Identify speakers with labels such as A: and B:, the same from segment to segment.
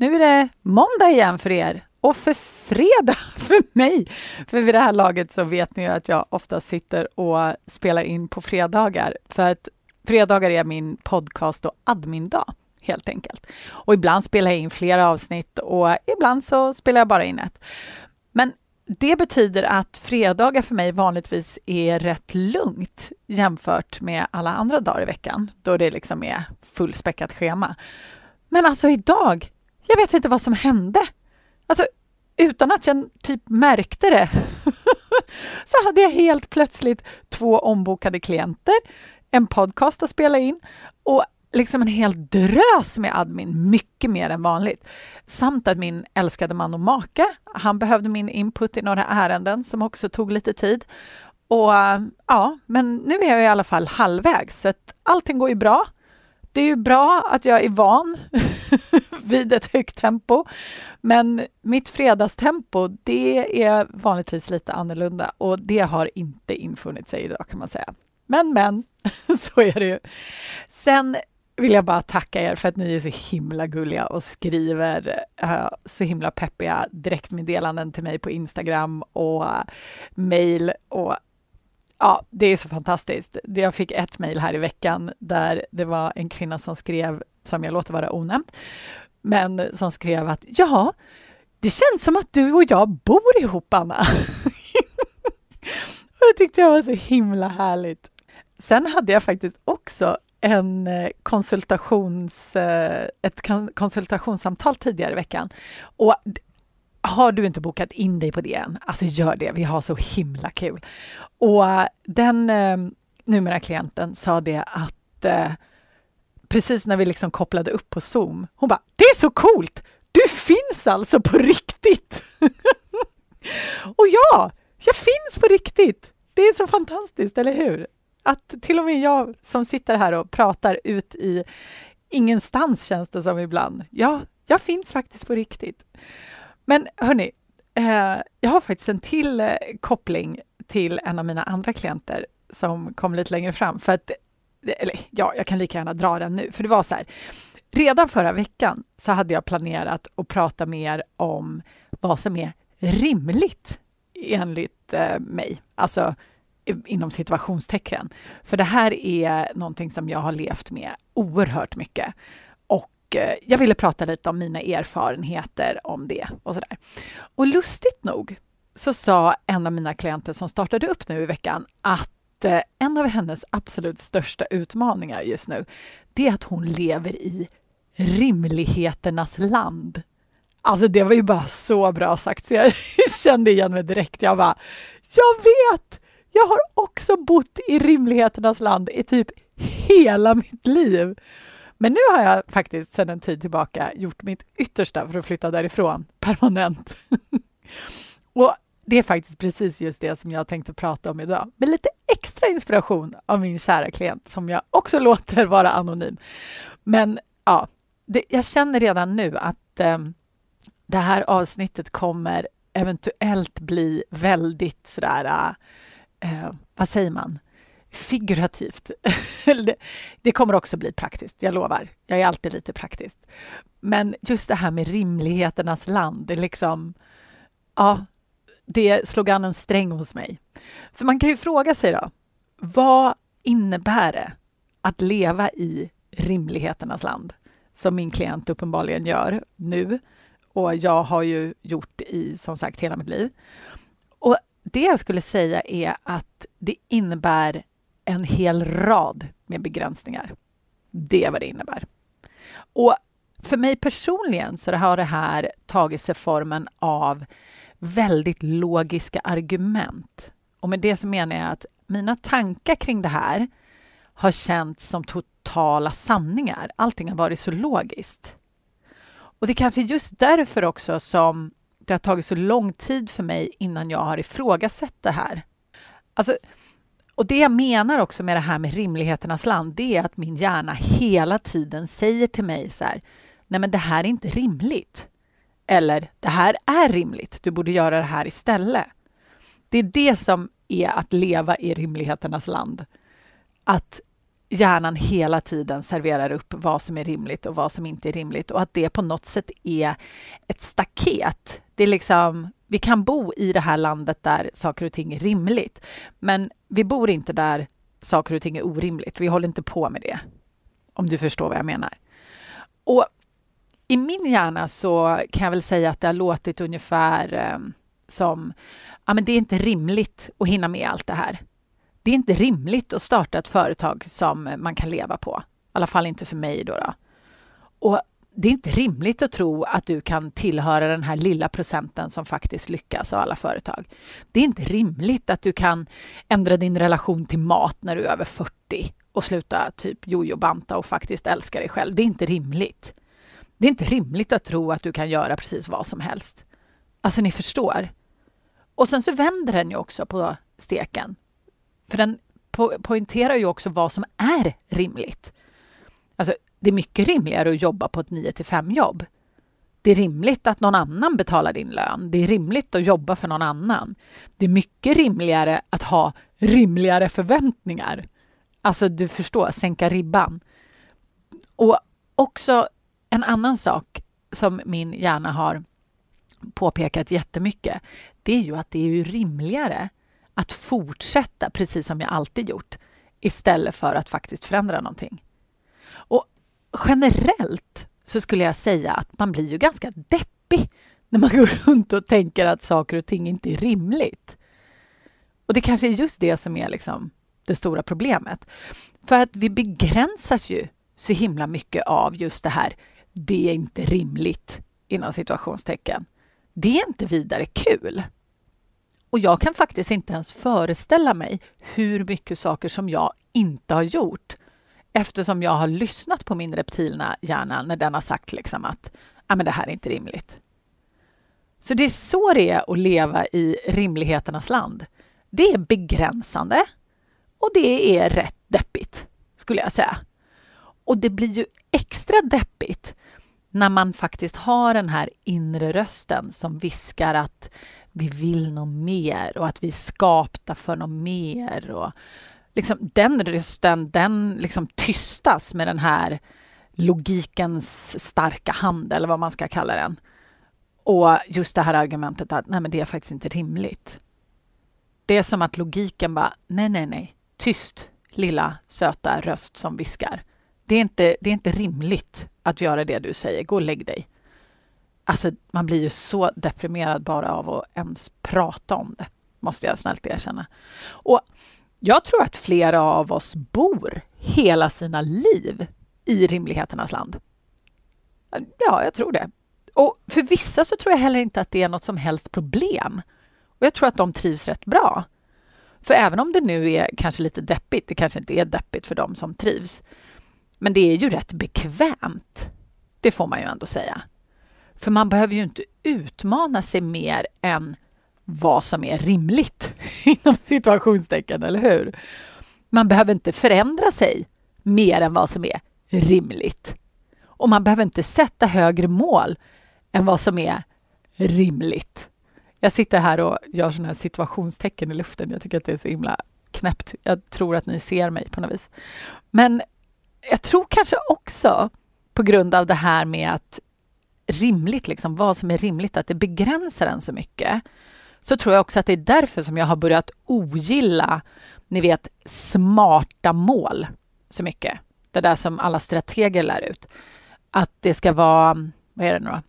A: Nu är det måndag igen för er och för fredag för mig. För vid det här laget så vet ni ju att jag ofta sitter och spelar in på fredagar. För att fredagar är min podcast och admindag helt enkelt. Och ibland spelar jag in flera avsnitt och ibland så spelar jag bara in ett. Men det betyder att fredagar för mig vanligtvis är rätt lugnt jämfört med alla andra dagar i veckan då det liksom är fullspäckat schema. Men alltså idag, jag vet inte vad som hände. Alltså utan att jag typ märkte det så hade jag helt plötsligt två ombokade klienter, en podcast att spela in och liksom en hel drös med admin, mycket mer än vanligt. Samt att min älskade man och make, han behövde min input i några ärenden som också tog lite tid. Och ja, men nu är jag i alla fall halvvägs, så att allting går ju bra. Det är ju bra att jag är van vid ett högt tempo, men mitt fredagstempo, det är vanligtvis lite annorlunda och det har inte infunnit sig idag kan man säga. Men, men, så är det ju. Sen vill jag bara tacka er för att ni är så himla gulliga och skriver uh, så himla peppiga direktmeddelanden till mig på Instagram och uh, mail och Ja, det är så fantastiskt. Jag fick ett mejl här i veckan där det var en kvinna som skrev, som jag låter vara onämnt, men som skrev att ja, det känns som att du och jag bor ihop, Anna. och det tyckte jag var så himla härligt. Sen hade jag faktiskt också en eh, konsultations, eh, ett konsultationssamtal tidigare i veckan. Och har du inte bokat in dig på det än, alltså gör det. Vi har så himla kul. Och eh, den eh, numera klienten sa det att eh, precis när vi liksom kopplade upp på Zoom, hon bara “Det är så coolt! Du finns alltså på riktigt!” Och ja, jag finns på riktigt! Det är så fantastiskt, eller hur? Att till och med jag som sitter här och pratar ut i ingenstans känns det som ibland. Ja, jag finns faktiskt på riktigt. Men hörni, eh, jag har faktiskt en till eh, koppling till en av mina andra klienter som kom lite längre fram. För att, eh, eller ja, jag kan lika gärna dra den nu, för det var så här. Redan förra veckan så hade jag planerat att prata mer om vad som är rimligt enligt eh, mig. Alltså inom situationstecken. För det här är någonting som jag har levt med oerhört mycket. Och eh, jag ville prata lite om mina erfarenheter om det och sådär. Och lustigt nog så sa en av mina klienter som startade upp nu i veckan att eh, en av hennes absolut största utmaningar just nu, det är att hon lever i rimligheternas land. Alltså det var ju bara så bra sagt så jag kände igen mig direkt. Jag bara, jag vet! Jag har också bott i rimligheternas land i typ hela mitt liv. Men nu har jag faktiskt sedan en tid tillbaka gjort mitt yttersta för att flytta därifrån permanent. Och det är faktiskt precis just det som jag tänkte prata om idag, med lite extra inspiration av min kära klient som jag också låter vara anonym. Men ja, det, jag känner redan nu att eh, det här avsnittet kommer eventuellt bli väldigt sådär, eh, vad säger man, figurativt. det, kommer också bli praktiskt, jag lovar. Jag är alltid lite praktiskt. Men just det här med rimligheternas land, det är liksom, ja, det slog an en sträng hos mig. Så man kan ju fråga sig då, vad innebär det att leva i rimligheternas land? Som min klient uppenbarligen gör nu och jag har ju gjort i som sagt hela mitt liv. Och det jag skulle säga är att det innebär en hel rad med begränsningar. Det är vad det innebär. Och för mig personligen så har det här tagit sig formen av väldigt logiska argument. Och med det så menar jag att mina tankar kring det här har känts som totala sanningar. Allting har varit så logiskt. Och det är kanske just därför också som det har tagit så lång tid för mig innan jag har ifrågasatt det här. Alltså, och det jag menar också med det här med rimligheternas land, det är att min hjärna hela tiden säger till mig så här, nej men det här är inte rimligt. Eller, det här är rimligt, du borde göra det här istället. Det är det som är att leva i rimligheternas land. Att hjärnan hela tiden serverar upp vad som är rimligt och vad som inte är rimligt och att det på något sätt är ett staket. Det är liksom, vi kan bo i det här landet där saker och ting är rimligt, men vi bor inte där saker och ting är orimligt. Vi håller inte på med det, om du förstår vad jag menar. Och i min hjärna så kan jag väl säga att det har låtit ungefär eh, som ja, men det är inte rimligt att hinna med allt det här. Det är inte rimligt att starta ett företag som man kan leva på. I alla fall inte för mig. Då, då. Och det är inte rimligt att tro att du kan tillhöra den här lilla procenten som faktiskt lyckas av alla företag. Det är inte rimligt att du kan ändra din relation till mat när du är över 40 och sluta typ jojo-banta och faktiskt älska dig själv. Det är inte rimligt. Det är inte rimligt att tro att du kan göra precis vad som helst. Alltså, ni förstår. Och sen så vänder den ju också på steken. För den po poängterar ju också vad som är rimligt. Alltså, det är mycket rimligare att jobba på ett 9 till 5 jobb. Det är rimligt att någon annan betalar din lön. Det är rimligt att jobba för någon annan. Det är mycket rimligare att ha rimligare förväntningar. Alltså, du förstår, sänka ribban. Och också en annan sak som min hjärna har påpekat jättemycket, det är ju att det är rimligare att fortsätta precis som jag alltid gjort istället för att faktiskt förändra någonting. Och generellt så skulle jag säga att man blir ju ganska deppig när man går runt och tänker att saker och ting inte är rimligt. Och det kanske är just det som är liksom det stora problemet. För att vi begränsas ju så himla mycket av just det här, det är inte rimligt, inom situationstecken. Det är inte vidare kul. Och jag kan faktiskt inte ens föreställa mig hur mycket saker som jag inte har gjort eftersom jag har lyssnat på min reptilna hjärna när den har sagt liksom att ah, men det här är inte rimligt. Så det är så det är att leva i rimligheternas land. Det är begränsande och det är rätt deppigt, skulle jag säga. Och det blir ju extra deppigt när man faktiskt har den här inre rösten som viskar att vi vill något mer och att vi är skapta för något mer. Och liksom, den rösten den liksom tystas med den här logikens starka hand, eller vad man ska kalla den. Och just det här argumentet att nej, men det är faktiskt inte rimligt. Det är som att logiken bara, nej, nej, nej, tyst, lilla söta röst som viskar. Det är inte, det är inte rimligt att göra det du säger. Gå och lägg dig. Alltså, man blir ju så deprimerad bara av att ens prata om det, måste jag snällt erkänna. Och jag tror att flera av oss bor hela sina liv i rimligheternas land. Ja, jag tror det. Och för vissa så tror jag heller inte att det är något som helst problem. Och jag tror att de trivs rätt bra. För även om det nu är kanske lite deppigt, det kanske inte är deppigt för dem som trivs, men det är ju rätt bekvämt. Det får man ju ändå säga. För man behöver ju inte utmana sig mer än vad som är rimligt inom situationstecken, eller hur? Man behöver inte förändra sig mer än vad som är rimligt. Och man behöver inte sätta högre mål än vad som är rimligt. Jag sitter här och gör sådana här situationstecken i luften. Jag tycker att det är så himla knäppt. Jag tror att ni ser mig på något vis. Men jag tror kanske också på grund av det här med att rimligt, liksom, vad som är rimligt, att det begränsar en så mycket, så tror jag också att det är därför som jag har börjat ogilla, ni vet, smarta mål så mycket. Det där som alla strateger lär ut. Att det ska vara, vad är det nu då?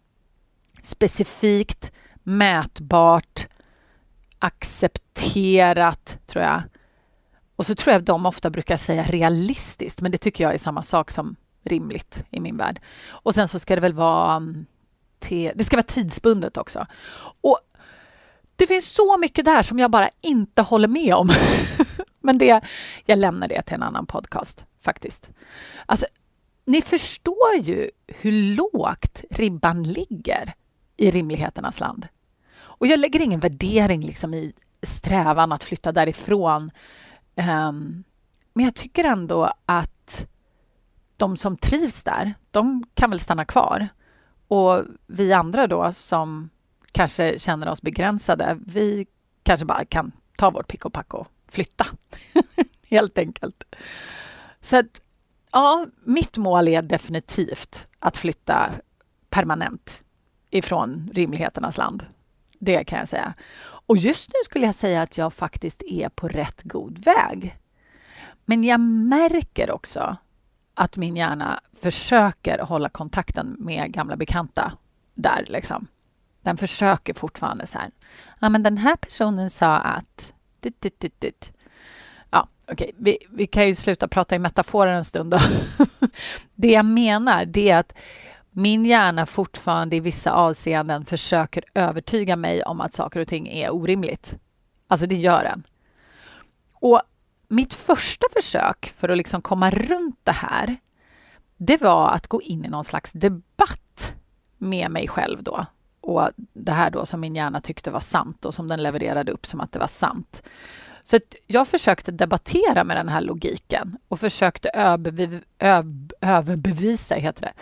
A: Specifikt, mätbart, accepterat, tror jag. Och så tror jag att de ofta brukar säga realistiskt, men det tycker jag är samma sak som rimligt i min värld. Och sen så ska det väl vara... Mm, det ska vara tidsbundet också. Och det finns så mycket där som jag bara inte håller med om. men det, jag lämnar det till en annan podcast, faktiskt. Alltså, ni förstår ju hur lågt ribban ligger i rimligheternas land. Och jag lägger ingen värdering liksom i strävan att flytta därifrån. Um, men jag tycker ändå att de som trivs där, de kan väl stanna kvar. Och vi andra då som kanske känner oss begränsade, vi kanske bara kan ta vårt pick och pack och flytta. Helt enkelt. Så att, ja, mitt mål är definitivt att flytta permanent ifrån rimligheternas land. Det kan jag säga. Och just nu skulle jag säga att jag faktiskt är på rätt god väg. Men jag märker också att min hjärna försöker hålla kontakten med gamla bekanta där. Liksom. Den försöker fortfarande så här. Ja, men den här personen sa att... Dit, dit, dit, dit. Ja, okej. Okay. Vi, vi kan ju sluta prata i metaforer en stund. Då. det jag menar det är att min hjärna fortfarande i vissa avseenden försöker övertyga mig om att saker och ting är orimligt. Alltså, det gör den. Och mitt första försök för att liksom komma runt det här, det var att gå in i någon slags debatt med mig själv då. Och det här då som min hjärna tyckte var sant och som den levererade upp som att det var sant. Så jag försökte debattera med den här logiken och försökte överbev överbevisa, heter det,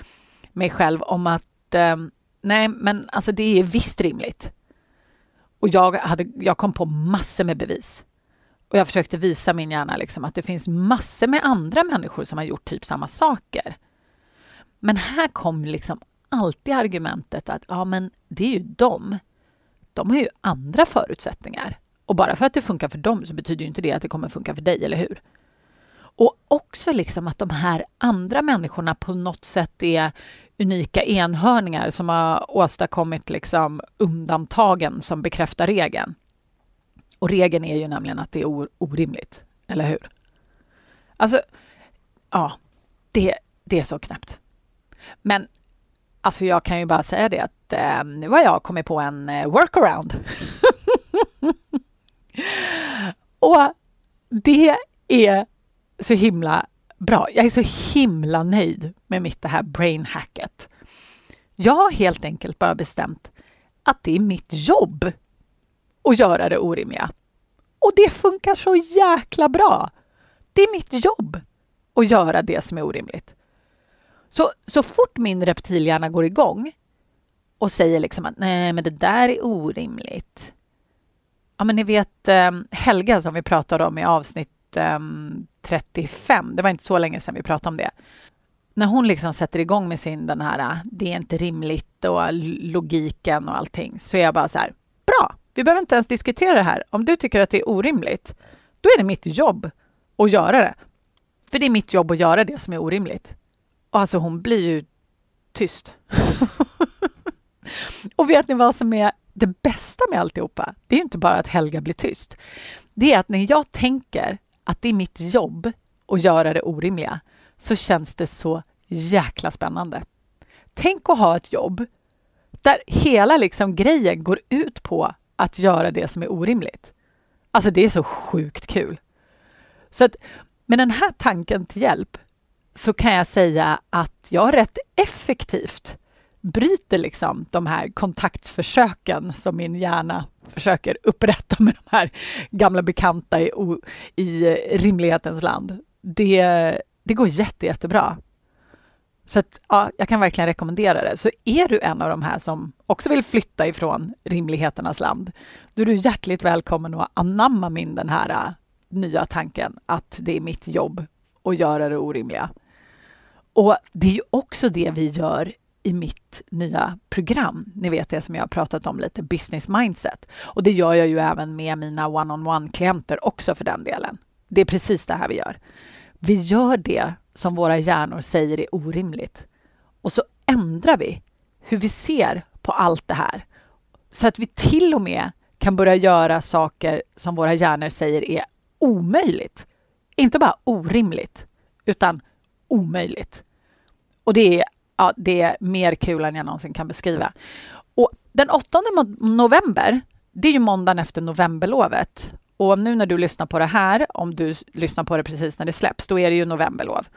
A: mig själv om att eh, nej, men alltså det är visst rimligt. Och jag, hade, jag kom på massor med bevis. Och jag försökte visa min hjärna liksom att det finns massor med andra människor som har gjort typ samma saker. Men här kom liksom alltid argumentet att ja, men det är ju de. De har ju andra förutsättningar. Och bara för att det funkar för dem så betyder inte det att det kommer funka för dig, eller hur? Och också liksom att de här andra människorna på något sätt är unika enhörningar som har åstadkommit liksom undantagen som bekräftar regeln. Och regeln är ju nämligen att det är orimligt, eller hur? Alltså, ja, det, det är så knäppt. Men alltså jag kan ju bara säga det att eh, nu har jag kommit på en eh, workaround. och det är så himla bra. Jag är så himla nöjd med mitt det här brainhacket. Jag har helt enkelt bara bestämt att det är mitt jobb och göra det orimliga. Och det funkar så jäkla bra. Det är mitt jobb att göra det som är orimligt. Så, så fort min reptilhjärna går igång och säger liksom att nej, men det där är orimligt. Ja, men ni vet ehm, Helga som vi pratade om i avsnitt ehm, 35. Det var inte så länge sedan vi pratade om det. När hon liksom sätter igång med sin den här det är inte rimligt och logiken och allting så är jag bara så här. Vi behöver inte ens diskutera det här. Om du tycker att det är orimligt, då är det mitt jobb att göra det. För det är mitt jobb att göra det som är orimligt. Och alltså hon blir ju tyst. och vet ni vad som är det bästa med alltihopa? Det är inte bara att Helga blir tyst. Det är att när jag tänker att det är mitt jobb att göra det orimliga så känns det så jäkla spännande. Tänk att ha ett jobb där hela liksom grejen går ut på att göra det som är orimligt. Alltså det är så sjukt kul. Så att med den här tanken till hjälp så kan jag säga att jag rätt effektivt bryter liksom de här kontaktförsöken som min hjärna försöker upprätta med de här gamla bekanta i, i rimlighetens land. Det, det går jätte, jättebra. Så att, ja, jag kan verkligen rekommendera det. Så är du en av de här som också vill flytta ifrån rimligheternas land, då är du hjärtligt välkommen att anamma min den här uh, nya tanken att det är mitt jobb att göra det orimliga. Och det är ju också det vi gör i mitt nya program. Ni vet det som jag har pratat om lite, business mindset. Och det gör jag ju även med mina one-on-one-klienter också för den delen. Det är precis det här vi gör. Vi gör det som våra hjärnor säger är orimligt. Och så ändrar vi hur vi ser på allt det här. Så att vi till och med kan börja göra saker som våra hjärnor säger är omöjligt. Inte bara orimligt, utan omöjligt. Och det är, ja, det är mer kul än jag någonsin kan beskriva. Och den 8 november, det är ju måndagen efter novemberlovet. Och nu när du lyssnar på det här, om du lyssnar på det precis när det släpps, då är det ju novemberlov.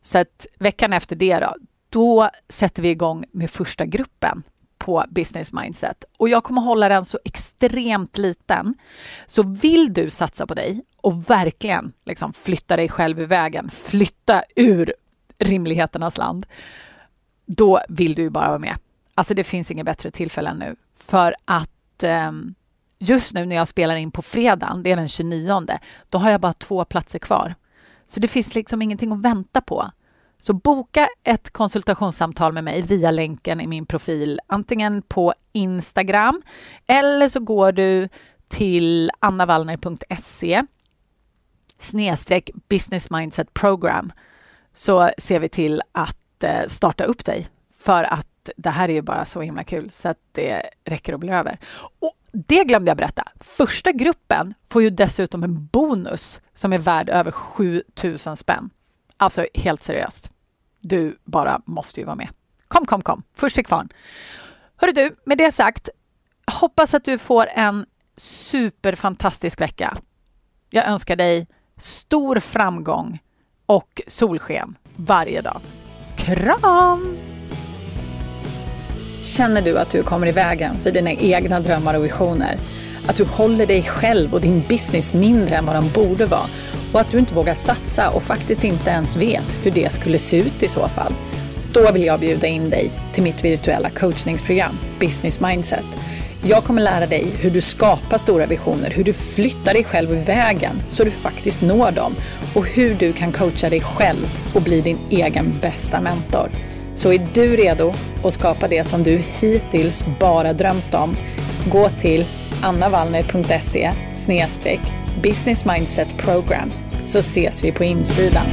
A: Så att veckan efter det då, då sätter vi igång med första gruppen på Business Mindset. Och jag kommer hålla den så extremt liten. Så vill du satsa på dig och verkligen liksom flytta dig själv i vägen, flytta ur rimligheternas land, då vill du ju bara vara med. Alltså det finns inget bättre tillfälle än nu. För att eh, just nu när jag spelar in på fredagen, det är den 29, då har jag bara två platser kvar. Så det finns liksom ingenting att vänta på. Så boka ett konsultationssamtal med mig via länken i min profil, antingen på Instagram eller så går du till annavallner.se snedstreck business mindset program så ser vi till att eh, starta upp dig för att det här är ju bara så himla kul så att det räcker att bli över. Och det glömde jag berätta. Första gruppen får ju dessutom en bonus som är värd över 7000 spänn. Alltså helt seriöst. Du bara måste ju vara med. Kom, kom, kom. Först till kvarn. Hörru du, med det sagt, hoppas att du får en superfantastisk vecka. Jag önskar dig stor framgång och solsken varje dag. Kram! Känner du att du kommer i vägen för dina egna drömmar och visioner? Att du håller dig själv och din business mindre än vad de borde vara och att du inte vågar satsa och faktiskt inte ens vet hur det skulle se ut i så fall? Då vill jag bjuda in dig till mitt virtuella coachningsprogram Business Mindset jag kommer lära dig hur du skapar stora visioner, hur du flyttar dig själv i vägen så du faktiskt når dem och hur du kan coacha dig själv och bli din egen bästa mentor. Så är du redo att skapa det som du hittills bara drömt om? Gå till annavallner.se business mindset program så ses vi på insidan.